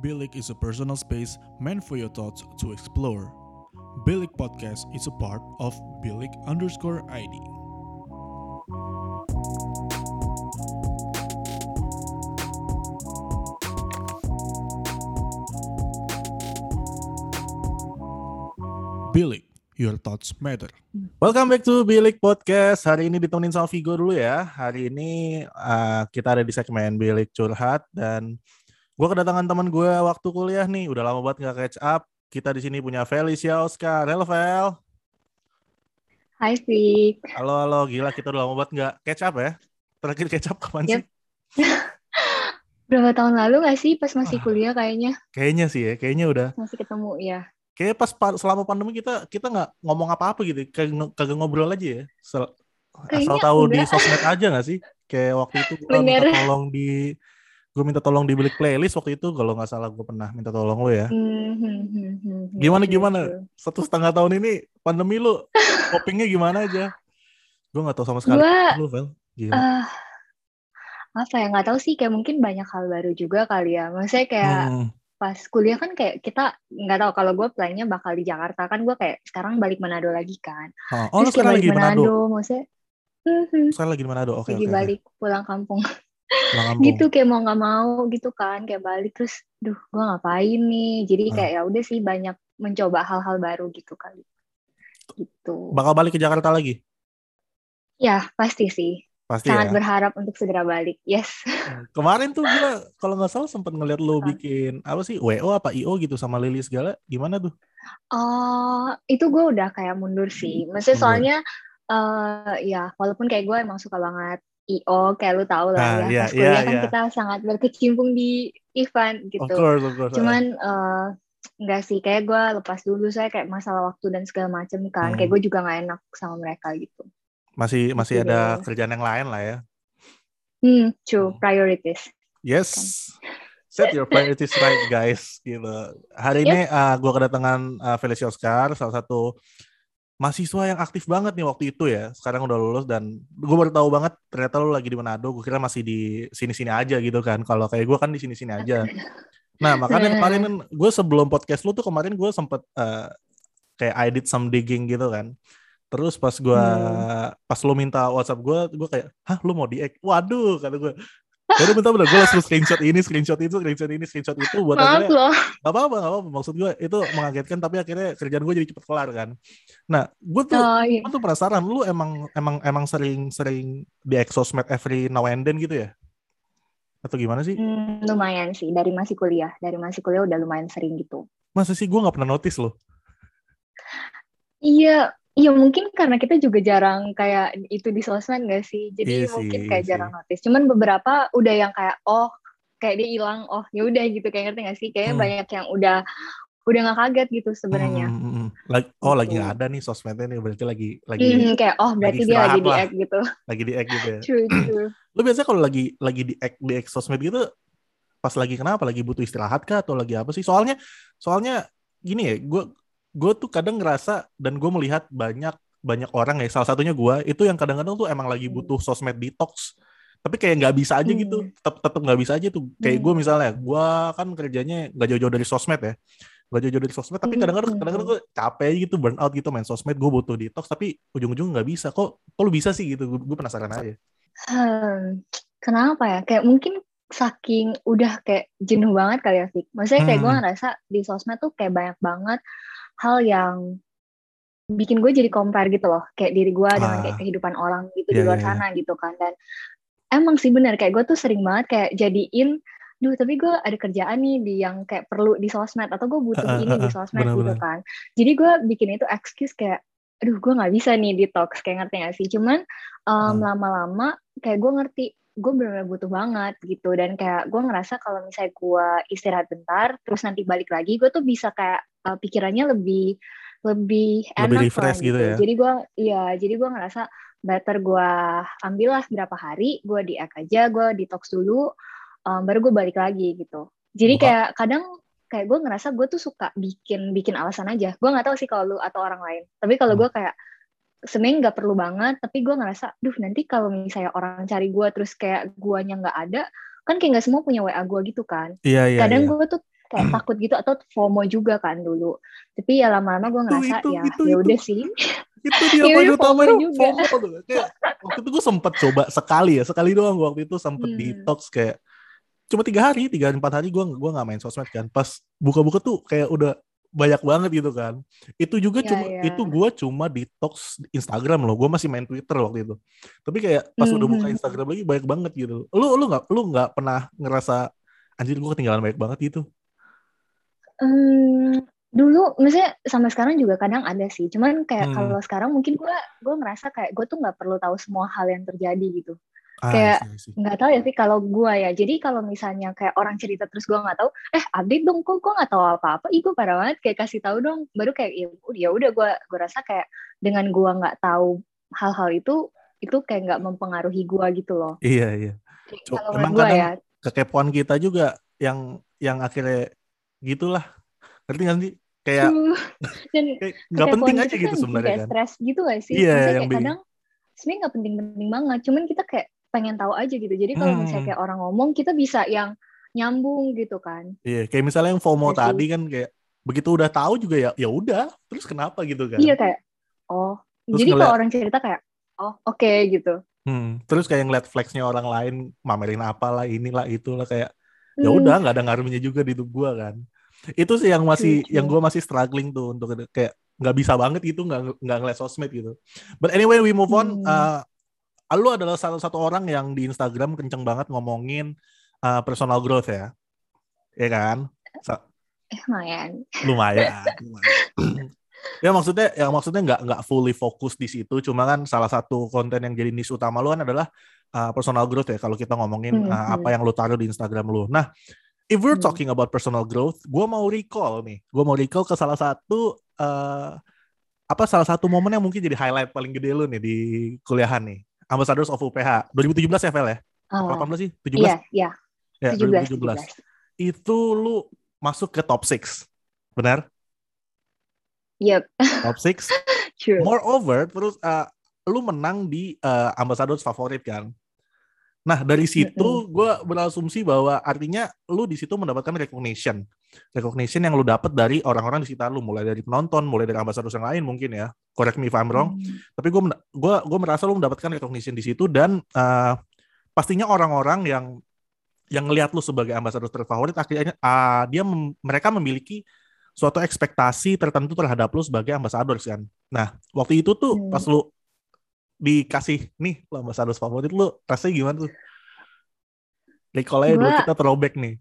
Bilik is a personal space meant for your thoughts to explore. Bilik Podcast is a part of Bilik underscore ID. Bilik, your thoughts matter. Welcome back to Bilik Podcast. Hari ini ditemenin sama Vigo dulu ya. Hari ini uh, kita ada di segmen Bilik Curhat dan gue kedatangan teman gue waktu kuliah nih. Udah lama banget nggak catch up. Kita di sini punya Felicia Oscar. Halo Fel. Hai Fik. Halo halo, gila kita udah lama banget nggak catch up ya. Terakhir catch up kapan Yep. sih? Berapa tahun lalu gak sih pas masih Ah. kuliah kayaknya Kayaknya sih ya, kayaknya udah. masih ketemu ya. Kayak pas pa- selama pandemi kita kita nggak ngomong apa-apa gitu, kagak kagak ngobrol aja ya. Sel- asal Kayaknya tahu di enggak. sosmed aja nggak sih? Kayak waktu itu gue minta Bener. tolong di gue minta tolong di bilik playlist waktu itu kalau nggak salah gue pernah minta tolong lo ya. Hmm, hmm, hmm. Gimana True, gimana? true. Satu setengah tahun ini pandemi lu copingnya gimana aja? Gue nggak tahu sama sekali. Gua Lu Vel, gila. eh apa ya nggak tahu sih kayak mungkin banyak hal baru juga kali ya. Maksudnya kayak Hmm, pas kuliah kan kayak kita nggak tahu kalau gue plannya bakal di Jakarta kan gue kayak sekarang balik Manado lagi kan. oh, oh Terus kayak sekarang lagi balik di Manado. maksudnya hmm, hmm, Sekarang lagi di Manado. Oke lagi oke. oke. balik kampung. Pulang kampung. Gitu kayak mau nggak mau gitu kan kayak balik terus duh gue ngapain nih jadi Ah. kayak ya udah sih banyak mencoba hal-hal baru gitu kali gitu Bakal balik ke Jakarta lagi? ya pasti sih Pasti sangat ya. berharap untuk segera balik yes Kemarin tuh gue kalau nggak salah sempat ngeliat Apa? bikin apa sih WO apa IO gitu sama Lili segala. Gimana tuh? oh itu gue udah kayak mundur sih maksudnya Mundur. soalnya eh ya walaupun kayak gue emang suka banget IO kayak lu tahu lah Nah, ya iya, pas kuliah iya, kan iya. kita sangat berkecimpung di event gitu Of course, of course. cuman eh enggak sih kayak gue lepas dulu saya kayak masalah waktu dan segala macem kan Hmm. kayak gue juga nggak enak sama mereka gitu masih masih Gitu ada deh. kerjaan yang lain lah ya. hmm true Hmm. priorities Yes. Set your priorities right, guys. Gitu. Hari ini uh, gue kedatangan uh, Felicia Oscar, salah satu mahasiswa yang aktif banget nih waktu itu ya. Sekarang udah lulus dan gue baru tahu banget ternyata lu lagi di Manado. Gue kira masih di sini-sini aja gitu kan. Kalau kayak gue kan di sini-sini aja. Nah makanya kemarin kan gue sebelum podcast lu tuh kemarin gue sempet uh, kayak I did some digging gitu kan. Terus pas gue Hmm. pas lu minta WhatsApp gue, gue kayak, hah lu mau di Waduh kata gue. Jadi bentar bentar gue langsung screenshot ini, screenshot itu, screenshot ini, screenshot itu buat maaf akhirnya loh gak apa-apa, gak apa-apa. Maksud gue itu mengagetkan tapi akhirnya kerjaan gue jadi cepet kelar kan. Nah, gue tuh oh iya gue tuh penasaran lu emang emang emang sering sering di exosmed every now and then gitu ya? Atau gimana sih? Hmm, lumayan sih dari masih kuliah dari masih kuliah udah lumayan sering gitu Masa sih gue nggak pernah notice loh? iya iya mungkin karena kita juga jarang kayak itu di sosmed gak sih jadi Iya sih, mungkin iya kayak sih. jarang notice cuman beberapa udah yang kayak oh kayak dia hilang oh ya udah gitu kayak ngerti gak sih kayaknya Hmm. banyak yang udah udah nggak kaget gitu sebenarnya Hmm, hmm, hmm. Lagi, oh lagi Gitu. nggak ada nih sosmednya nih berarti lagi lagi Hmm, kayak oh berarti dia istirahat lagi di act gitu lagi di act gitu ya. true true Lu biasanya kalau lagi lagi di act di act sosmed gitu pas lagi kenapa? Lagi butuh istirahat kah atau lagi apa sih? Soalnya soalnya gini ya, gue gue tuh kadang ngerasa dan gue melihat banyak banyak orang ya salah satunya gue itu yang kadang-kadang tuh emang lagi Hmm. butuh sosmed detox tapi kayak nggak bisa aja gitu Hmm. tetap tetap nggak bisa aja tuh kayak gue Hmm. misalnya gue kan kerjanya nggak jauh-jauh dari sosmed ya nggak jauh-jauh dari sosmed tapi kadang-kadang kadang-kadang gue capek aja gitu burn out gitu main sosmed gue butuh detox tapi ujung-ujung nggak bisa kok kok lu bisa sih gitu gue penasaran aja Hmm, kenapa ya? Kayak mungkin saking udah kayak jenuh banget kali ya, Fik. Maksudnya kayak gue Hmm. ngerasa di sosmed tuh kayak banyak banget hal yang bikin gue jadi compare gitu loh. Kayak diri gue dengan kayak Ah. kehidupan orang gitu Iya, di luar iya, iya. sana gitu kan. Dan emang sih bener, kayak gue tuh sering banget kayak jadiin, duh tapi gue ada kerjaan nih di yang kayak perlu di sosmed. Atau gue butuh Ah, ah, ini ah, di ah. sosmed gitu Benar-benar. kan. Jadi gue bikin itu excuse kayak, aduh gue nggak bisa nih detox. Kayak ngerti gak sih? Cuman Hmm. lama-lama kayak gue ngerti gue benar-benar butuh banget gitu. Dan kayak gue ngerasa kalau misalnya gue istirahat bentar terus nanti balik lagi gue tuh bisa kayak uh, pikirannya lebih lebih enak Lebih refresh gitu ya? jadi gue iya jadi gue ngerasa better gue ambillah berapa hari gue di aja gue detox dulu um, baru gue balik lagi gitu. Jadi Buka- kayak kadang kayak gue ngerasa gue tuh suka bikin bikin alasan aja. Gue nggak tahu sih kalau lu atau orang lain. Tapi kalau Hmm. gue kayak sebenarnya nggak perlu banget tapi gue ngerasa duh nanti kalau misalnya orang cari gue terus kayak guanya nggak ada kan kayak nggak semua punya wa gue gitu kan Iya iya. kadang iya. gue tuh kayak takut gitu atau FOMO juga kan dulu tapi ya lama-lama gue ngerasa itu, ya itu, ya itu. udah sih itu dia poin iya, utama FOMO tuh. Kayak, waktu itu gue sempet coba sekali ya sekali doang gua waktu itu sempet Hmm. detox kayak cuma tiga hari tiga empat hari gue gua nggak main sosmed kan pas buka-buka tuh kayak udah banyak banget gitu kan itu juga Iya, cuma iya. itu gue cuma detox Instagram loh gue masih main Twitter waktu itu tapi kayak pas udah buka Mhm. Instagram lagi banyak banget gitu lu lu nggak lu nggak pernah ngerasa anjir gue ketinggalan banyak banget gitu Hmm, dulu maksudnya sampai sekarang juga kadang ada sih cuman kayak Hmm. kalau sekarang mungkin gue gue ngerasa kayak gue tuh nggak perlu tahu semua hal yang terjadi gitu Ah, Kayak- nggak tahu ya sih kalau gue ya. Jadi kalau misalnya kayak orang cerita terus gue nggak tahu eh update dong kok gue nggak tahu apa-apa. Ih gue parah banget kayak kasih tahu dong. Baru kayak ya udah- ya udah gue gue rasa kayak dengan gue nggak tahu hal-hal itu itu kayak nggak mempengaruhi gue gitu loh. Iya iya. Kalau emang gue kadang- ya. kekepoan kita juga yang yang akhirnya gitulah. Ngerti nggak sih? Kayak nggak penting aja gitu kan bikin sebenarnya kayak kan. stres gitu gak sih? Iya, Maksudnya yang kayak kadang sebenarnya nggak penting-penting banget. Cuman kita kayak pengen tahu aja gitu. Jadi kalau Hmm. misalnya kayak orang ngomong kita bisa yang nyambung gitu kan. Iya kayak misalnya yang FOMO sih. tadi kan kayak begitu udah tahu juga ya ya udah terus kenapa gitu kan? Iya kayak oh. Terus jadi ngeliat- kalau orang cerita kayak oh oke gitu. Hmm, terus kayak ngeliat flexnya orang lain mamerin apalah inilah itulah kayak ya Hmm, udah nggak ada ngaruhnya juga di tubuh gua kan. Itu sih yang masih true. yang gua masih struggling tuh untuk kayak nggak bisa banget gitu nggak nggak ngeliat sosmed gitu. But anyway we move on. Hmm. Uh, lu adalah salah satu orang yang di Instagram kenceng banget ngomongin uh, personal growth ya. Ya kan? Sa- lumayan. Lumayan, lumayan. ya maksudnya ya maksudnya nggak nggak fully fokus di situ. Cuma kan salah satu konten yang jadi niche utama lu kan adalah uh, personal growth ya kalau kita ngomongin Hmm, uh, hmm. apa yang lu taruh di Instagram lu. Nah if we're Hmm. talking about personal growth gue mau recall nih. Gue mau recall ke salah satu uh, apa salah satu momen yang mungkin jadi highlight paling gede lu nih di kuliahan nih Ambassadors of UPH 2017 ya Vel ya? Oh, 18 sih? 17 iya iya. Ya 17 2017 17 itu lu masuk ke top 6 benar? Yep. Top 6 true. Moreover, terus uh, lu menang di uh, Ambassadors favorit kan. Nah dari situ gue berasumsi bahwa artinya lu di situ mendapatkan recognition, recognition yang lu dapat dari orang-orang di sekitar lu, mulai dari penonton, mulai dari ambassadors yang lain mungkin ya. Correct me if I'm wrong. Hmm. Tapi gue gua gua merasa lu mendapatkan recognition di situ dan uh, pastinya orang-orang yang yang ngelihat lu sebagai ambassador terfavorit akhirnya uh, dia mem- mereka memiliki suatu ekspektasi tertentu terhadap lu sebagai ambassador kan. Nah, waktu itu tuh Hmm. pas lu dikasih nih lu ambassador favorit lu rasanya gimana tuh? Recall-nya dulu Gua- kita throwback nih.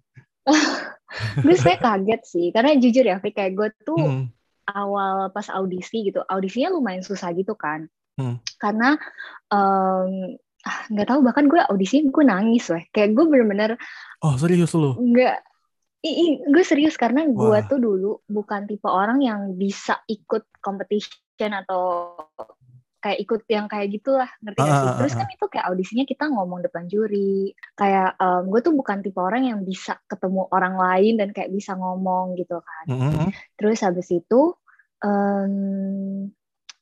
gue sebenernya kaget sih karena jujur ya Fik, kayak gue tuh Hmm. awal pas audisi gitu audisinya lumayan susah gitu kan Hmm. karena ah, nggak tahu bahkan gue audisi gue nangis weh kayak gue bener-bener Oh, serius lu? nggak gue serius karena gue Wah. tuh dulu bukan tipe orang yang bisa ikut competition atau kayak ikut yang kayak gitulah ngerti gak sih? ah, Terus ah, kan itu kayak audisinya kita ngomong depan juri kayak gue tuh bukan tipe orang yang bisa ketemu orang lain dan kayak bisa ngomong gitu kan. Mhm. Terus habis itu em,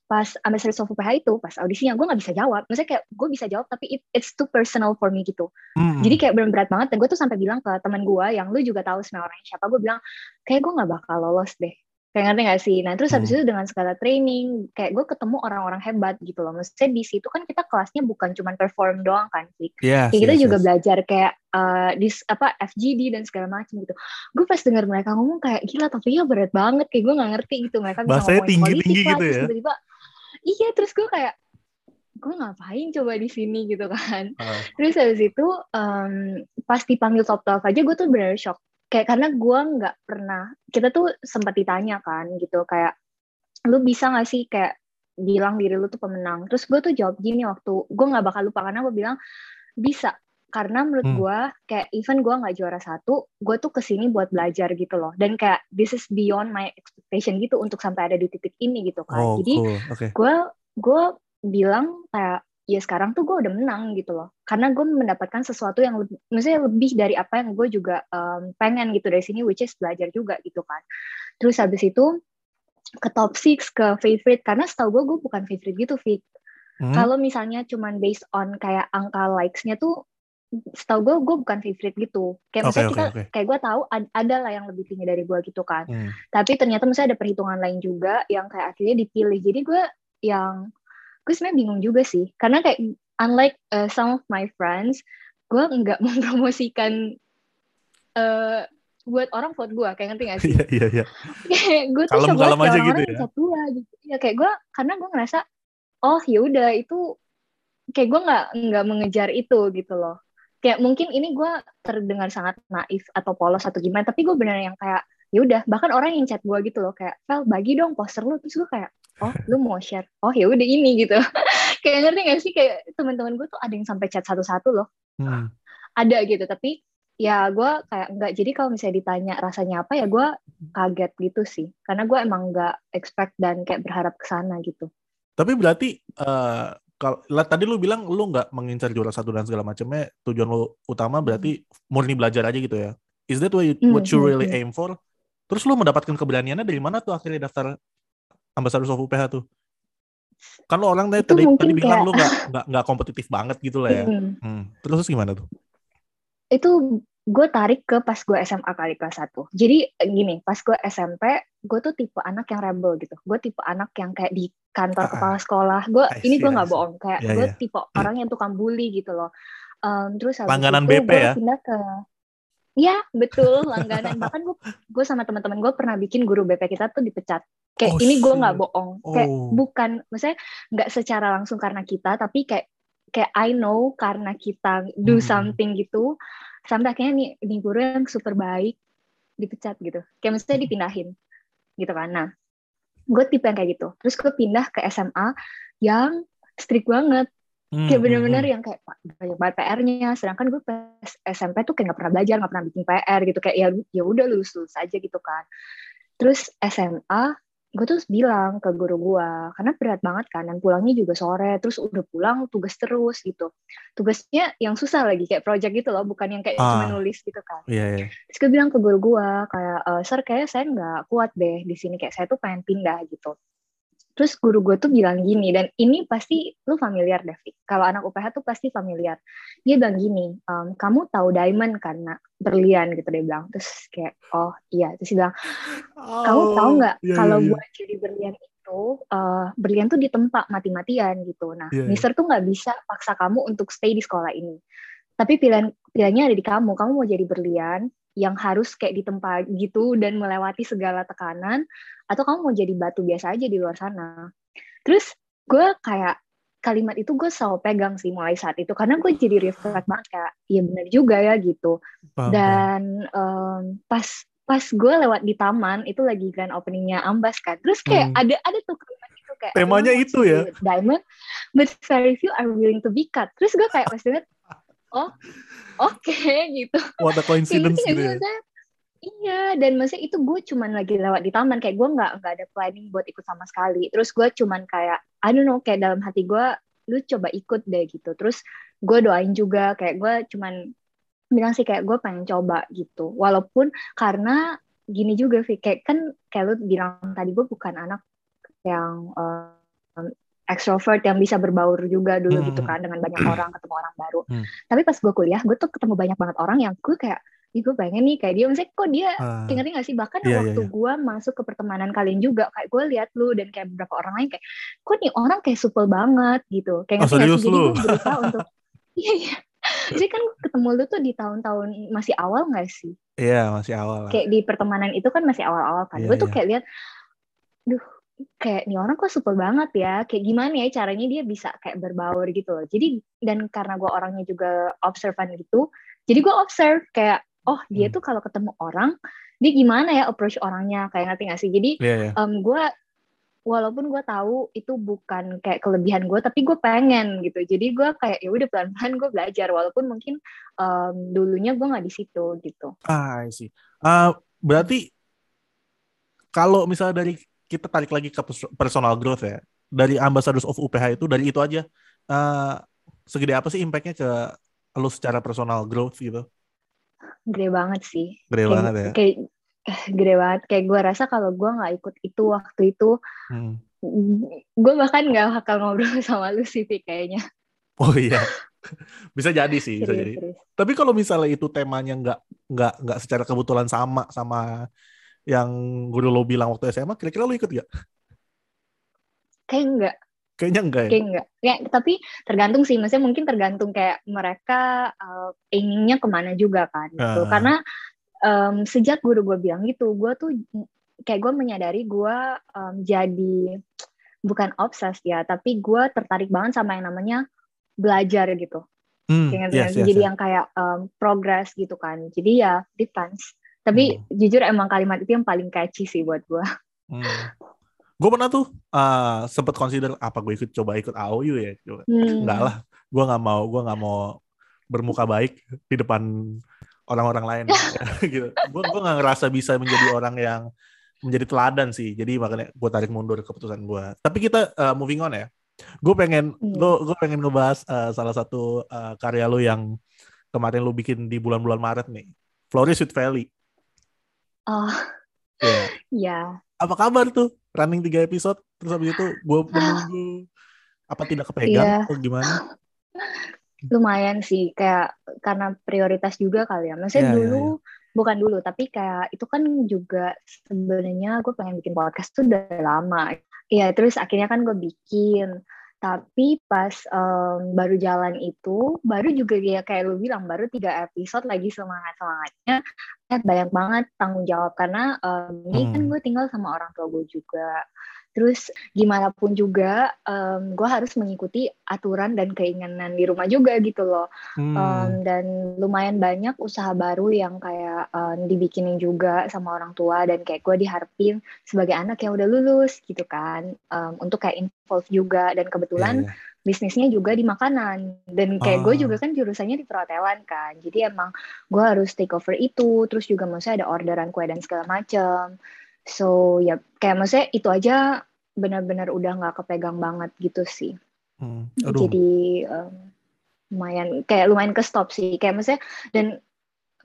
pas Ambassadors of UPH itu pas audisinya gue nggak bisa jawab. Maksudnya kayak gue bisa jawab tapi it- it's too personal for me gitu. Mhm. Jadi kayak bener berat banget dan gue tuh sampai bilang ke teman gue yang lu juga tahu sebenarnya orangnya siapa gue bilang kayak gue nggak bakal lolos deh kayak ngerti gak sih? Nah terus habis Hmm. itu dengan segala training kayak gue ketemu orang-orang hebat gitu loh. Maksudnya di situ kan kita kelasnya bukan cuma perform doang kan sih. Yes, Kayak kita yes, juga yes. belajar kayak uh, di apa FGD dan segala macam gitu. Gue pas dengar mereka ngomong kayak gila topiknya berat banget kayak gue nggak ngerti gitu mereka bisa Bahasanya ngomongin tinggi-tinggi politik lah, gitu ya. Tiba-tiba iya terus gue kayak gue ngapain coba di sini gitu kan. Ah. Terus habis itu um, pas dipanggil top 12 aja gue tuh bener shock. Kayak karena gue nggak pernah, kita tuh sempat ditanya kan gitu kayak lu bisa gak sih kayak bilang diri lu tuh pemenang. Terus gue tuh jawab gini waktu gue nggak bakal lupa karena gue bilang bisa karena menurut Hmm. gue kayak even gue nggak juara satu, gue tuh ke sini buat belajar gitu loh. Dan kayak this is beyond my expectation gitu untuk sampai ada di titik ini gitu kan. Oh, Jadi cool. Oke. gue gue bilang kayak ya sekarang tuh gue udah menang gitu loh karena gue mendapatkan sesuatu yang lebih, maksudnya lebih dari apa yang gue juga um, pengen gitu dari sini which is belajar juga gitu kan terus habis itu ke top 6 ke favorite karena setahu gue gue bukan favorite gitu Fit Hmm. kalau misalnya cuman based on kayak angka likes-nya tuh setahu gue gue bukan favorite gitu kayak Oke, misalnya oke, kita oke. kayak gue tahu ad- ada lah yang lebih tinggi dari gue gitu kan Hmm. tapi ternyata misalnya ada perhitungan lain juga yang kayak akhirnya dipilih jadi gue yang gue sebenarnya bingung juga sih. Karena kayak unlike uh, some of my friends gue nggak mempromosikan eh buat orang vote gue kayak ngerti gak sih? Iya iya iya. gue tuh Kalem-kalem coba aja gitu ya? gue gitu. Ya kayak gue karena gue ngerasa oh ya udah itu kayak gue nggak nggak mengejar itu gitu loh. Kayak mungkin ini gue terdengar sangat naif atau polos atau gimana tapi gue bener yang kayak ya udah bahkan orang yang chat gue gitu loh kayak Vel bagi dong poster lu. Terus gue kayak oh lu mau share oh ya udah ini gitu kayak ngerti gak sih kayak teman-teman gue tuh ada yang sampai chat satu-satu loh Hmm. ada gitu tapi ya gue kayak nggak jadi kalau misalnya ditanya rasanya apa ya gue kaget gitu sih karena gue emang nggak expect dan kayak berharap ke sana gitu Tapi berarti eh kalau tadi lu bilang lu nggak mengincar juara satu dan segala macamnya, tujuan lu utama berarti murni belajar aja gitu ya. Is that what you, Hmm, what you hmm, really hmm. aim for? Terus lu mendapatkan keberaniannya dari mana tuh akhirnya daftar Ambassadors of UPH tuh? Kan lu orang tadi Itu tadi, bilang kayak- lu nggak nggak nggak kompetitif banget gitu lah ya. Hmm. Hmm. Terus gimana tuh? itu gue tarik ke pas gue SMA kali kelas satu jadi gini pas gue SMP gue tuh tipe anak yang rebel gitu gue tipe anak yang kayak di kantor kepala sekolah gue ini gue nggak bohong kayak Ya, gue ya. tipe orang yang tukang bully gitu loh Em, terus habis Langganan itu BP ya? pindah ke Iya betul langganan. Bahkan gue gue sama teman-teman gue pernah bikin guru BP kita tuh dipecat. Kayak Oh, ini gue nggak bohong. Kayak Oh. bukan. Maksudnya nggak secara langsung karena kita tapi kayak kayak I know karena kita do Hmm. something gitu sampai akhirnya nih, nih guru yang super baik dipecat gitu. Kayak maksudnya dipindahin gitu kan. Nah gue tipe yang kayak gitu. Terus gue pindah ke SMA yang strict banget Hmm, kayak hmm, bener-bener hmm. yang kayak banyak banget PR-nya sedangkan gue pas SMP tuh kayak nggak pernah belajar nggak pernah bikin PR gitu kayak ya ya udah lulus lulus aja gitu kan terus SMA gue tuh bilang ke guru gue karena berat banget kan dan pulangnya juga sore terus udah pulang tugas terus gitu tugasnya yang susah lagi kayak project gitu loh bukan yang kayak Ah. cuma nulis gitu kan Iya iya. terus gue bilang ke guru gue kayak e, sir kayaknya saya nggak kuat deh di sini kayak saya tuh pengen pindah gitu terus guru gue tuh bilang gini dan ini pasti lu familiar deh Fik. kalau anak UPH tuh pasti familiar dia bilang gini "Em, kamu tahu diamond karena berlian gitu dia bilang terus kayak oh iya terus dia bilang kamu tahu nggak Iya, kalau iya, iya. buat jadi berlian itu eh, berlian tuh ditempa mati-matian gitu nah Iya, iya. mister tuh nggak bisa paksa kamu untuk stay di sekolah ini tapi pilihan pilihannya ada di kamu. Kamu mau jadi berlian yang harus kayak ditempa gitu dan melewati segala tekanan atau kamu mau jadi batu biasa aja di luar sana. Terus gue kayak kalimat itu gue selalu pegang sih mulai saat itu. Karena gue jadi reflect banget kayak iya benar juga ya gitu. Paham, dan em, pas pas gue lewat di taman itu lagi grand openingnya Ambas kan. Terus kayak Hmm. ada ada tuh kalimat itu kayak Temanya "Everyone itu ya? diamond but very few are willing to be cut. Terus gue kayak pas banget oh oke gitu What a coincidence gitu ya. maksudnya? Iya, dan maksudnya itu gue cuman lagi lewat di taman, kayak gue nggak nggak ada planning buat ikut sama sekali. Terus gue cuman kayak, I don't know, kayak dalam hati gue, lu coba ikut deh gitu. Terus gue doain juga, kayak gue cuman bilang sih kayak gue pengen coba gitu. Walaupun karena gini juga, Vi, kayak kan kayak lu bilang tadi gue bukan anak yang um, extrovert yang bisa berbaur juga dulu Hmm, gitu hmm, kan dengan banyak orang ketemu orang baru. Hmm. Tapi pas gue kuliah, gue tuh ketemu banyak banget orang yang gue kayak, ih gue pengen nih kayak dia. Maksudnya kok dia Ah, kayak ngerti gak sih? Bahkan iya, waktu iya. gue masuk ke pertemanan kalian juga, kayak gue lihat lu dan kayak beberapa orang lain kayak, kok nih orang kayak supel banget gitu. Kayak Oh, ngerti gak sih? Jadi gue berusaha untuk, iya iya. Jadi kan ketemu lu tuh di tahun-tahun masih awal gak sih? Iya masih awal lah. Kayak di pertemanan itu kan masih awal-awal kan. Iya, gue tuh iya. kayak lihat, duh kayak nih orang kok supel banget ya. Kayak gimana ya caranya dia bisa kayak berbaur gitu loh. Jadi dan karena gue orangnya juga observan gitu, jadi gue observe kayak oh dia Hmm. tuh kalau ketemu orang dia gimana ya approach orangnya kayak ngerti gak sih? Jadi Iya iya. em gue walaupun gue tahu itu bukan kayak kelebihan gue tapi gue pengen gitu jadi gue kayak ya udah pelan-pelan gue belajar walaupun mungkin em, dulunya gue nggak di situ gitu Ah, see. Ah, berarti kalau misalnya dari kita tarik lagi ke pers- personal growth ya, dari Ambassadors of UPH itu dari itu aja, eh segede apa sih impactnya ke lu secara personal growth gitu? gede banget sih Gede kayak, banget ya. kayak eh, gede banget kayak gue rasa kalau gue nggak ikut itu waktu itu Hmm. gue bahkan nggak bakal ngobrol sama lu sih kayaknya Oh iya. bisa jadi sih, bisa jadi. serius Tapi kalau misalnya itu temanya nggak nggak nggak secara kebetulan sama sama yang guru lo bilang waktu SMA, kira-kira lo ikut gak? kayak enggak Kayaknya enggak ya. kayak enggak ya tapi tergantung sih maksudnya mungkin tergantung kayak mereka uh, inginnya ke mana juga kan gitu Ah. karena em, sejak guru gue bilang gitu gue tuh kayak gue menyadari gue em, jadi bukan obses ya tapi gue tertarik banget sama yang namanya belajar gitu Hmm, yes, yes, jadi yes. yang kayak em, progress gitu kan jadi ya depends tapi Hmm. jujur emang kalimat itu yang paling catchy sih buat gue Hmm. Gue pernah tuh uh, sempet consider apa gue ikut coba ikut AOU ya. Coba. Hmm. Enggak lah, gue nggak mau, gue nggak mau bermuka baik di depan orang-orang lain gitu. Gue gue nggak ngerasa bisa menjadi orang yang menjadi teladan sih. Jadi makanya gue tarik mundur keputusan gue. Tapi kita uh, moving on ya. Gue pengen, Hmm. lo gue pengen ngebahas uh, salah satu uh, karya lo yang kemarin lo bikin di bulan-bulan Maret nih. Flourish with Valley. Oh Ya. ya apa kabar tuh running tiga episode terus habis itu gue menunggu apa tidak kepegang Iya. atau gimana lumayan sih kayak karena prioritas juga kali ya. Maksudnya Iya, iya, dulu bukan dulu tapi kayak itu kan juga sebenarnya gue pengen bikin podcast tuh udah lama. Iya terus akhirnya kan gue bikin. Tapi pas em, baru jalan itu, baru juga ya kayak lu bilang, baru tiga episode lagi semangat-semangatnya, eh, banyak banget tanggung jawab karena em, ini kan Hmm. gue tinggal sama orang tua gue juga. Terus gimana pun juga, gue harus mengikuti aturan dan keinginan di rumah juga gitu loh. Hmm. Um, dan lumayan banyak usaha baru yang kayak um, dibikinin juga sama orang tua dan kayak gue diharapin sebagai anak yang udah lulus gitu kan um, untuk kayak involve juga dan kebetulan Iya, iya. bisnisnya juga di makanan dan kayak gue Ah. juga kan jurusannya di perhotelan kan jadi emang gue harus take over itu terus juga maksudnya ada orderan kue dan segala macam so ya kayak maksudnya itu aja benar-benar udah nggak kepegang banget gitu sih. Hmm. Aduh. jadi em, lumayan kayak lumayan ke stop sih. Kayak maksudnya dan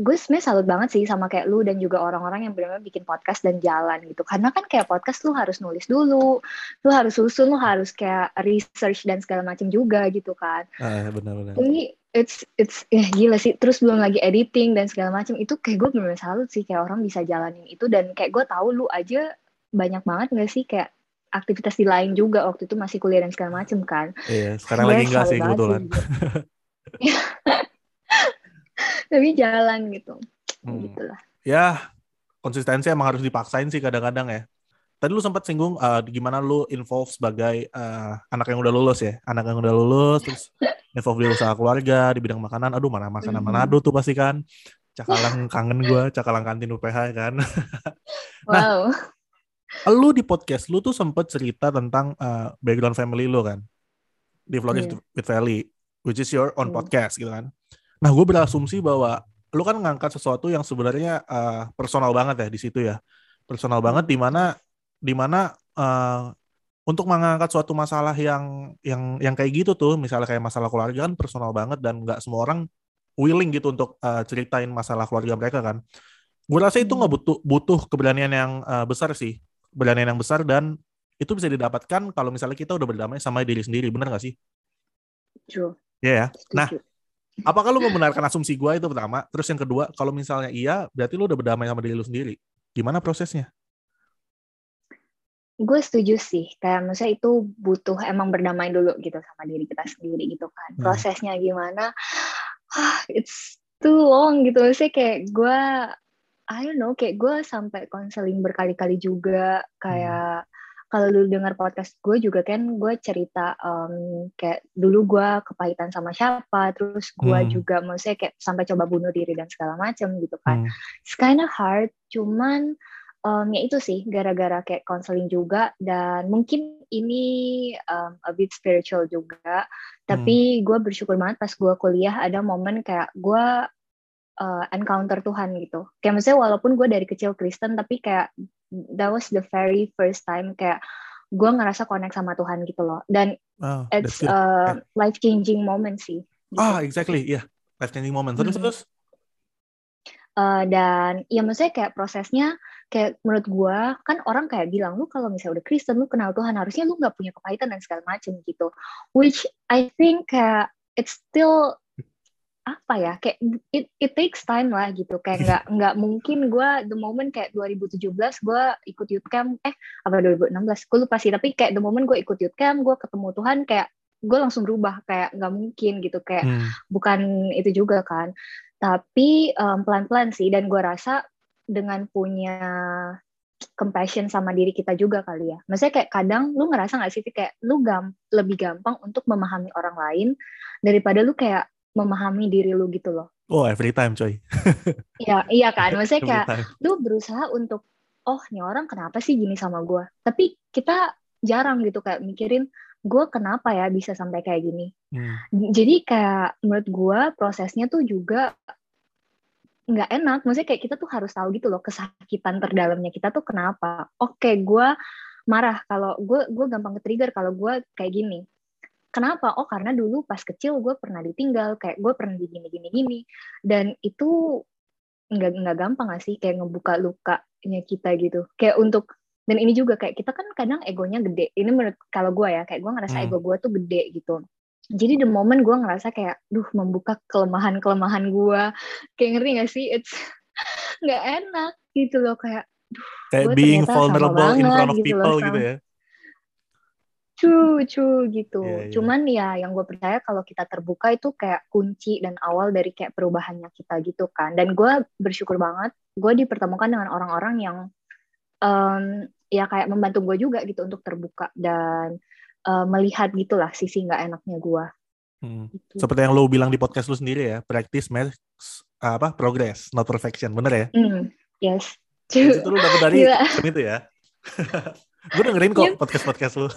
gue sebenarnya salut banget sih sama kayak lu dan juga orang-orang yang benar-benar bikin podcast dan jalan gitu. Karena kan kayak podcast lu harus nulis dulu lu harus susun lu harus kayak research dan segala macam juga gitu kan. Ah, benar-benar. jadi it's it's eh gila sih. Terus belum lagi editing dan segala macam itu kayak gue benar-benar salut sih. Kayak orang bisa jalanin itu dan kayak gue tahu lu aja banyak banget gak sih? Kayak aktivitas di lain juga waktu itu masih kuliah dan segala macam kan Iya, sekarang Gue lagi enggak sih kebetulan. tapi jalan gitu Hmm. gitu lah Ya, konsistensi emang harus dipaksain sih kadang-kadang ya. Tadi lu sempat singgung uh, gimana lu involve sebagai uh, anak yang udah lulus ya, anak yang udah lulus terus involve di usaha keluarga di bidang makanan. Aduh, mana makanan Mhm. Manado tuh pasti kan. Cakalang kangen gua, cakalang kantin UPH kan. Nah, wow lu di podcast lu tuh sempet cerita tentang uh, background family lu kan di Flourish Iya. with Valley which is your own Hmm. podcast gitu kan nah gue berasumsi bahwa lu kan ngangkat sesuatu yang sebenarnya uh, personal banget ya di situ ya personal banget di mana di mana uh, untuk mengangkat suatu masalah yang yang yang kayak gitu tuh misalnya kayak masalah keluarga kan personal banget dan nggak semua orang willing gitu untuk uh, ceritain masalah keluarga mereka kan gue rasa itu nggak Hmm. butuh butuh keberanian yang uh, besar sih keberanian yang besar dan itu bisa didapatkan kalau misalnya kita udah berdamai sama diri sendiri bener gak sih? true Iya ya. Nah, apakah lu membenarkan asumsi gua itu pertama? Terus yang kedua, kalau misalnya iya, berarti lu udah berdamai sama diri lu sendiri. Gimana prosesnya? gue setuju sih kayak maksudnya itu butuh emang berdamai dulu gitu sama diri kita sendiri gitu kan Hmm. prosesnya gimana ah, it's too long gitu maksudnya kayak gue I don't know kayak gue sampai konseling berkali-kali juga kayak kalau lu dengar podcast gue juga kan gue cerita em, kayak dulu gue kepahitan sama siapa terus gue Hmm. juga maksudnya kayak sampai coba bunuh diri dan segala macam gitu kan Hmm. it's kinda hard cuman em, ya itu sih gara-gara kayak konseling juga dan mungkin ini em, a bit spiritual juga tapi gue bersyukur banget pas gue kuliah ada momen kayak gue uh, encounter Tuhan gitu kayak maksudnya walaupun gue dari kecil Kristen tapi kayak that was the very first time kayak gue ngerasa connect sama Tuhan gitu loh dan Oh, it's a life changing moment sih gitu. Ah, exactly. Iya. Life changing moment. Terus terus. Uh, dan ya maksudnya kayak prosesnya kayak menurut gua kan orang kayak bilang lu kalau misalnya udah Kristen lu kenal Tuhan harusnya lu nggak punya kepahitan dan segala macam gitu which I think kayak it's still apa ya kayak it, it takes time lah gitu. Kayak nggak nggak mungkin gue the moment kayak 2017 gue ikut youth camp eh apa 2016 gue lupa sih. Tapi kayak the moment gue ikut youth camp gue ketemu Tuhan kayak gue langsung berubah. Kayak nggak mungkin gitu. Kayak hmm. bukan itu juga kan. Tapi um, pelan-pelan sih. Dan gue rasa dengan punya compassion sama diri kita juga kali ya. Maksudnya kayak kadang lu ngerasa nggak sih kayak lu gam lebih gampang untuk memahami orang lain daripada lu kayak memahami diri lu gitu loh. Oh, every time coy. Iya, iya kan. Maksudnya kayak lu berusaha untuk oh, nih orang kenapa sih gini sama gue? Tapi kita jarang gitu kayak mikirin gue kenapa ya bisa sampai kayak gini. Hmm. Jadi kayak menurut gue prosesnya tuh juga nggak enak. Maksudnya kayak kita tuh harus tahu gitu loh kesakitan terdalamnya kita tuh kenapa. Oke, gue marah kalau gue gue gampang ke trigger kalau gue kayak gini Kenapa? Oh karena dulu pas kecil gue pernah ditinggal, kayak gue pernah digini gini gini dan itu nggak nggak gampang gak sih kayak ngebuka lukanya kita gitu. Kayak untuk dan ini juga kayak kita kan kadang egonya gede. Ini menurut kalau gue ya kayak gue ngerasa hmm. ego gue tuh gede gitu. Jadi the moment gue ngerasa kayak, duh membuka kelemahan-kelemahan gue, kayak ngerti gak sih? It's nggak enak gitu loh kayak, duh, kayak being vulnerable in front of gitu people loh, gitu ya cu gitu. Yeah, yeah. Cuman ya yang gue percaya kalau kita terbuka itu kayak kunci dan awal dari kayak perubahannya kita gitu kan. Dan gue bersyukur banget gue dipertemukan dengan orang-orang yang um, ya kayak membantu gue juga gitu untuk terbuka dan uh, melihat gitulah sisi nggak enaknya gue. Hmm. Gitu. Seperti yang lo bilang di podcast lo sendiri ya, practice makes apa progress, not perfection, bener ya? Mm, yes. Itu lo dapet dari itu ya. gue dengerin kok podcast podcast lu.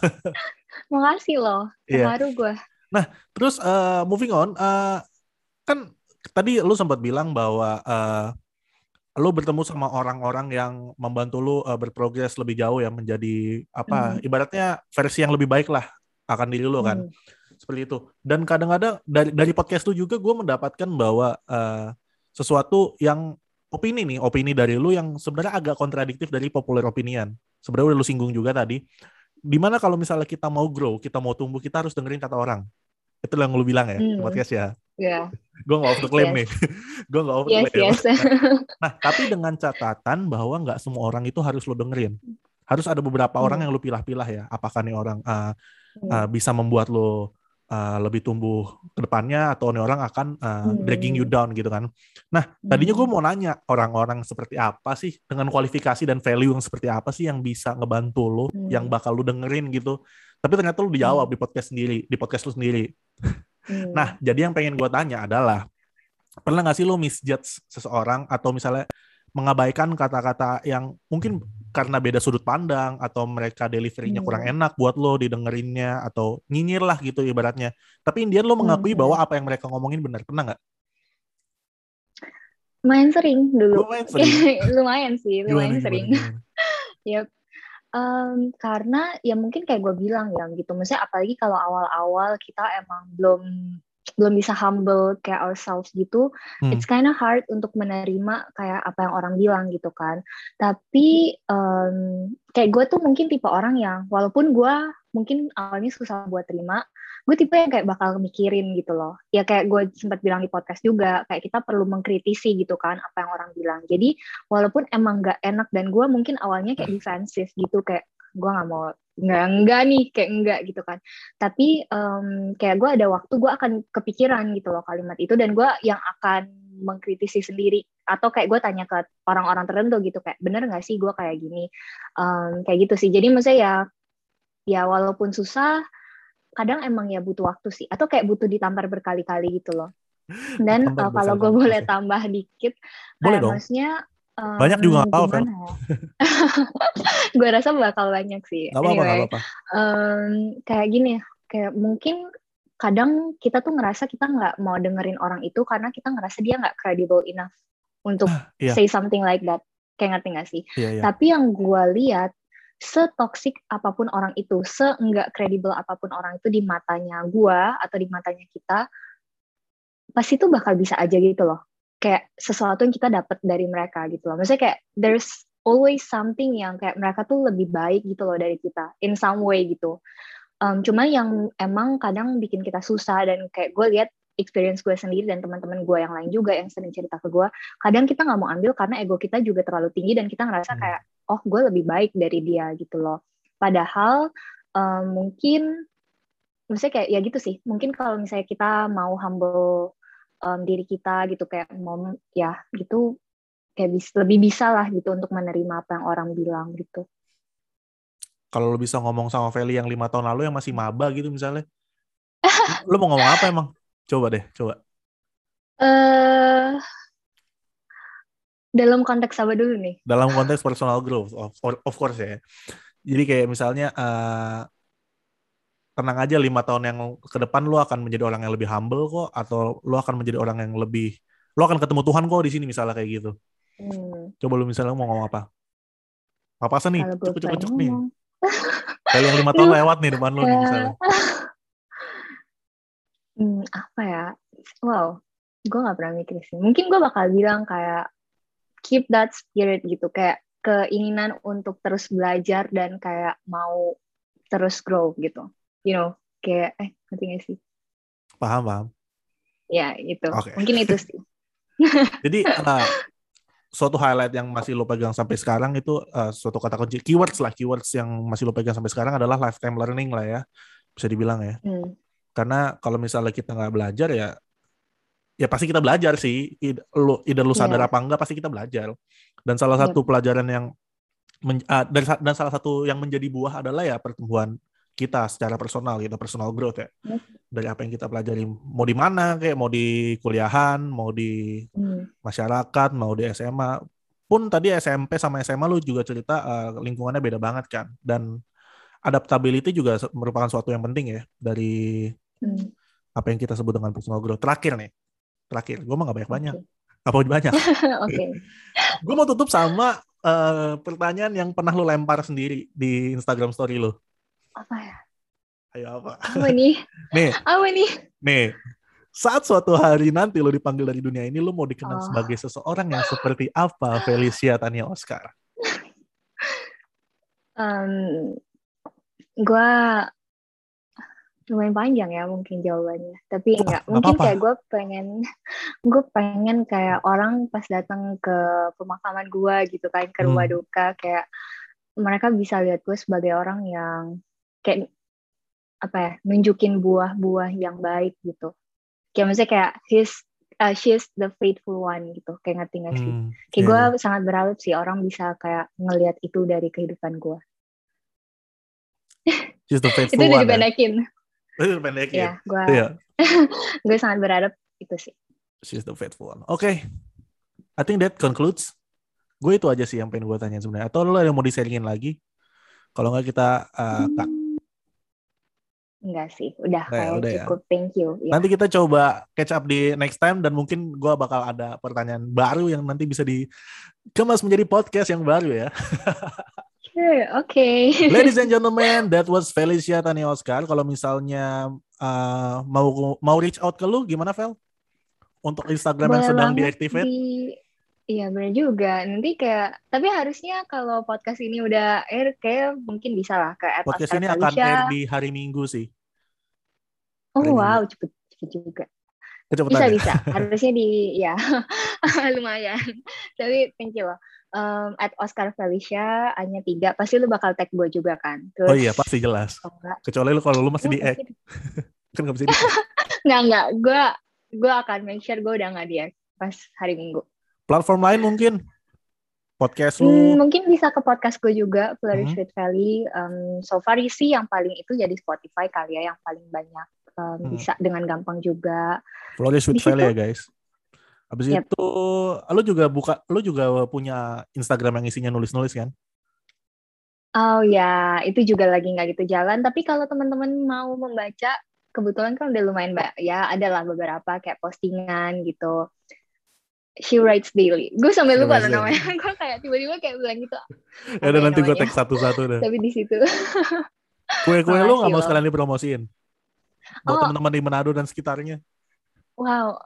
Makasih loh, iya. terharu yeah. gue. Nah, terus uh, moving on, uh, kan tadi lu sempat bilang bahwa uh, lu bertemu sama orang-orang yang membantu lu uh, berprogres lebih jauh ya menjadi apa? Mm. Ibaratnya versi yang lebih baik lah akan diri lu kan. Mm. Seperti itu. Dan kadang-kadang dari dari podcast lu juga gue mendapatkan bahwa uh, sesuatu yang opini nih, opini dari lu yang sebenarnya agak kontradiktif dari popular opinion sebenarnya udah lu singgung juga tadi di mana kalau misalnya kita mau grow kita mau tumbuh kita harus dengerin kata orang itu yang lu bilang ya hmm. podcast ya yeah. gue nggak off the claim yes. nih gue nggak off the yes, claim yes. nah tapi dengan catatan bahwa nggak semua orang itu harus lu dengerin harus ada beberapa hmm. orang yang lu pilah-pilah ya apakah nih orang uh, uh, bisa membuat lu uh, lebih tumbuh ke depannya atau orang akan uh, hmm. dragging you down gitu kan. Nah, tadinya gue hmm. mau nanya orang-orang seperti apa sih dengan kualifikasi dan value yang seperti apa sih yang bisa ngebantu lo, hmm. yang bakal lu dengerin gitu. Tapi ternyata lu dijawab hmm. di podcast sendiri, di podcast lu sendiri. Hmm. Nah, jadi yang pengen gue tanya adalah pernah gak sih lo misjudge seseorang atau misalnya mengabaikan kata-kata yang mungkin karena beda sudut pandang atau mereka deliverynya hmm. kurang enak buat lo didengerinnya atau nyinyir lah gitu ibaratnya. Tapi Indian lo mengakui hmm. bahwa apa yang mereka ngomongin benar. Pernah nggak? Lumayan sering dulu. Lumayan sering. lumayan sih, lumayan gimana, sering. yep. Um, karena ya mungkin kayak gue bilang ya gitu. Maksudnya apalagi kalau awal-awal kita emang belum belum bisa humble kayak ourselves gitu, hmm. it's kind of hard untuk menerima kayak apa yang orang bilang gitu kan. Tapi um, kayak gue tuh mungkin tipe orang yang walaupun gue mungkin awalnya susah buat terima, gue tipe yang kayak bakal mikirin gitu loh. Ya kayak gue sempat bilang di podcast juga, kayak kita perlu mengkritisi gitu kan apa yang orang bilang. Jadi walaupun emang gak enak dan gue mungkin awalnya kayak defensif gitu kayak gue nggak mau nggak enggak nih kayak enggak gitu kan. Tapi um, kayak gue ada waktu gue akan kepikiran gitu loh kalimat itu dan gue yang akan mengkritisi sendiri. Atau kayak gue tanya ke orang-orang tertentu gitu kayak bener nggak sih gue kayak gini? Um, kayak gitu sih. Jadi maksudnya ya ya walaupun susah kadang emang ya butuh waktu sih. Atau kayak butuh ditampar berkali-kali gitu loh. Dan uh, kalau gue boleh tambah dikit boleh dong. maksudnya Um, banyak juga nggak tahu kan? gue rasa bakal banyak sih. Gak apa-apa, anyway, apa-apa. Um, kayak gini, kayak mungkin kadang kita tuh ngerasa kita nggak mau dengerin orang itu karena kita ngerasa dia nggak credible enough untuk yeah. say something like that. Kayak ngerti gak sih? Yeah, yeah. Tapi yang gue lihat, setoksik apa pun orang itu, seenggak kredibel apa pun orang itu di matanya gue atau di matanya kita, pasti tuh bakal bisa aja gitu loh kayak sesuatu yang kita dapat dari mereka gitu loh. Maksudnya kayak there's always something yang kayak mereka tuh lebih baik gitu loh dari kita in some way gitu. Um, cuma yang emang kadang bikin kita susah dan kayak gue lihat experience gue sendiri dan teman-teman gue yang lain juga yang sering cerita ke gue, kadang kita nggak mau ambil karena ego kita juga terlalu tinggi dan kita ngerasa Hmm. kayak oh gue lebih baik dari dia gitu loh. Padahal um, mungkin maksudnya kayak ya gitu sih. Mungkin kalau misalnya kita mau humble um, diri kita gitu kayak mau ya gitu kayak bis, lebih bisa lah gitu untuk menerima apa yang orang bilang gitu. Kalau lu bisa ngomong sama Feli yang lima tahun lalu yang masih maba gitu misalnya, lu mau ngomong apa emang? Coba deh, coba. eh dalam konteks apa dulu nih? Dalam konteks personal growth, of, of course ya. Jadi kayak misalnya eh, tenang aja lima tahun yang ke depan lu akan menjadi orang yang lebih humble kok, atau lu akan menjadi orang yang lebih, lu akan ketemu Tuhan kok di sini misalnya kayak gitu. Hmm, Coba lu misalnya mau ngomong apa? Apa nih? kalau gue Cuk, cuk, pengen cuk nih. Kayak yang lima tahun lewat nih depan lu nih misalnya. hmm, apa ya? Wow, gue nggak pernah mikir sih. Mungkin gue bakal bilang kayak keep that spirit gitu, kayak keinginan untuk terus belajar dan kayak mau terus grow gitu. You know, kayak eh ngerti gak sih? Paham, paham. Ya itu. Oke. Mungkin itu sih. Jadi eh, suatu highlight yang masih lo pegang sampai sekarang itu eh, suatu kata kunci keywords lah keywords yang masih lo pegang sampai sekarang adalah lifetime learning lah ya bisa dibilang ya Hmm, karena kalau misalnya kita nggak belajar ya ya pasti kita belajar sih lu either lu sadar Iya. apa enggak pasti kita belajar dan salah Yep. satu pelajaran yang men- ah, dan, dan salah satu yang menjadi buah adalah ya pertumbuhan kita secara personal gitu personal growth ya. Yep. dari apa yang kita pelajari mau di mana kayak mau di kuliahan mau di hmm, masyarakat mau di SMA pun tadi SMP sama SMA lu juga cerita eh, lingkungannya beda banget kan. Dan adaptability juga merupakan suatu yang penting ya dari hmm. apa yang kita sebut dengan personal growth. Terakhir nih terakhir. Gue mah gak banyak banyak. Oke. apa banyak. Oke. gue mau tutup sama eh, pertanyaan yang pernah lu lempar sendiri di Instagram story lu Apa ya? ayo apa Apa nih? nih Apa nih? nih saat suatu hari nanti lu dipanggil dari dunia ini lu mau dikenal Oh. sebagai seseorang yang seperti apa Felicia Tania Oscar Um, gue lumayan panjang ya mungkin jawabannya. Tapi enggak, nggak mungkin apa-apa. kayak gue pengen, gue pengen kayak orang pas datang ke pemakaman gue gitu kan ke rumah Hmm. duka kayak mereka bisa lihat gue sebagai orang yang kayak apa ya nunjukin buah-buah yang baik gitu. Kayak maksudnya kayak his uh, she's the faithful one gitu. Kayak ngerti nggak sih? Hmm, Kayak iya, gue iya. sangat berharap sih orang bisa kayak ngelihat itu dari kehidupan gue. She's the Itu faithful udah one. ya. dipendekin. Itu. Ya, gue Iya. gue sangat berharap itu sih. She's the faithful one. Oke. I think that concludes. Gue itu aja sih yang pengen gue tanya sebenarnya. Atau lo ada yang mau di-sharingin lagi? Kalau nggak kita uh, cut. Enggak sih, udah ya, kayak udah ya. cukup. Thank you. Ya. Nanti kita coba catch up di next time dan mungkin gue bakal ada pertanyaan baru yang nanti bisa dikemas menjadi podcast yang baru ya. Sure, oke. Ladies and gentlemen, that was Felicia Tania Oscar. Kalau misalnya uh, mau mau reach out ke lu gimana Vel? Untuk Instagram yang Boleh sedang banget deactivate? di- Iya benar juga. Nanti kayak, tapi harusnya kalau podcast ini udah air, kayak mungkin bisa lah ke Podcast Oscar ini akan Felicia. air di hari Minggu sih. Oh hari wow, cepet, cepet juga. Kecepatannya. Bisa bisa. Harusnya di, ya lumayan. Tapi thank you loh. Um, at Oscar Felicia hanya tiga. Pasti lu bakal tag gue juga kan. Terus, Oh iya, pasti jelas. kalau enggak, Kecuali lu kalau lu masih di ya, act, pasti- kan nggak bisa di Enggak, enggak. Gue gue akan make sure gue udah nggak di pas hari Minggu. Platform lain mungkin podcast Hmm, lu. mungkin bisa ke podcast gue juga, Flourish Hmm. with Valley. Um, so far sih yang paling itu jadi Spotify kali ya, yang paling banyak um, Hmm. bisa dengan gampang juga. Flourish with. Valley ya guys. Habis Yep. itu lu juga buka lu juga punya Instagram yang isinya nulis-nulis kan? Oh ya, itu juga lagi nggak gitu jalan. Tapi kalau teman-teman mau membaca, kebetulan kan udah lumayan mbak. Ya, adalah beberapa kayak postingan gitu. She writes daily. Gue sampai lupa loh namanya. Gue kayak tiba-tiba kayak bilang gitu. Ya udah Apa ya nanti gue tag satu-satu deh. Tapi di situ. Kue-kue lu nggak mau sekalian dipromosiin? Buat Oh. teman-teman di Manado dan sekitarnya. Wow.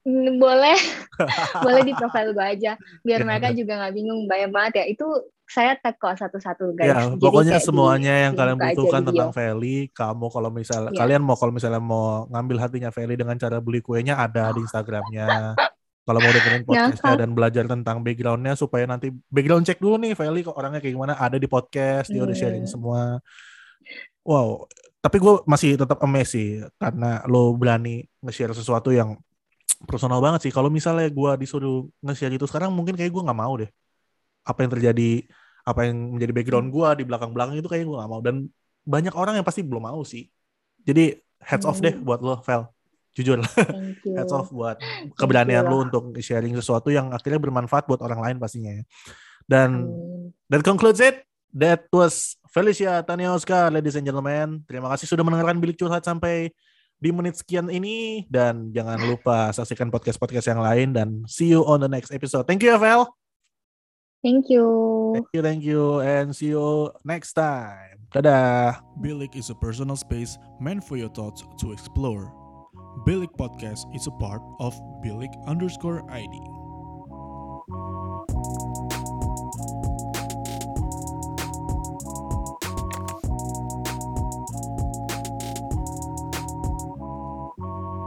Hmm, Boleh. Boleh di profile gue aja. Biar Ya, mereka bener. juga nggak bingung. Banyak banget ya. Itu saya tag kok satu-satu guys. Ya, Jadi pokoknya kayak di semuanya yang kalian butuhkan tentang Feli, kamu kalau misalnya Iya. kalian mau kalau misalnya mau ngambil hatinya Feli dengan cara beli kuenya ada di Instagramnya. kalau mau dengerin podcastnya dan belajar tentang backgroundnya supaya nanti background check dulu nih Feli kok orangnya kayak gimana ada di podcast dia udah sharing semua. Wow, tapi gue masih tetap amazed sih karena lo berani nge-share sesuatu yang personal banget sih. Kalau misalnya gue disuruh nge-share itu sekarang mungkin kayak gue nggak mau deh. Apa yang terjadi, apa yang menjadi background gue di belakang-belakang itu kayak gue nggak mau. Dan banyak orang yang pasti belum mau sih. Jadi heads off deh Hmm. buat lo, Vel. Jujur, Thank you. heads off buat keberanian lah. lo untuk sharing sesuatu yang akhirnya bermanfaat buat orang lain pastinya. ya. Dan that concludes it. That was Felicia Tania Oscar, ladies and gentlemen. Terima kasih sudah mendengarkan Bilik Curhat sampai di menit sekian ini. Dan jangan lupa saksikan podcast-podcast yang lain. Dan see you on the next episode. Thank you, Vel. Thank you. Thank you, thank you. And see you next time. Dadah. Bilik is a personal space meant for your thoughts to explore. Bilik Podcast is a part of Bilik underscore ID.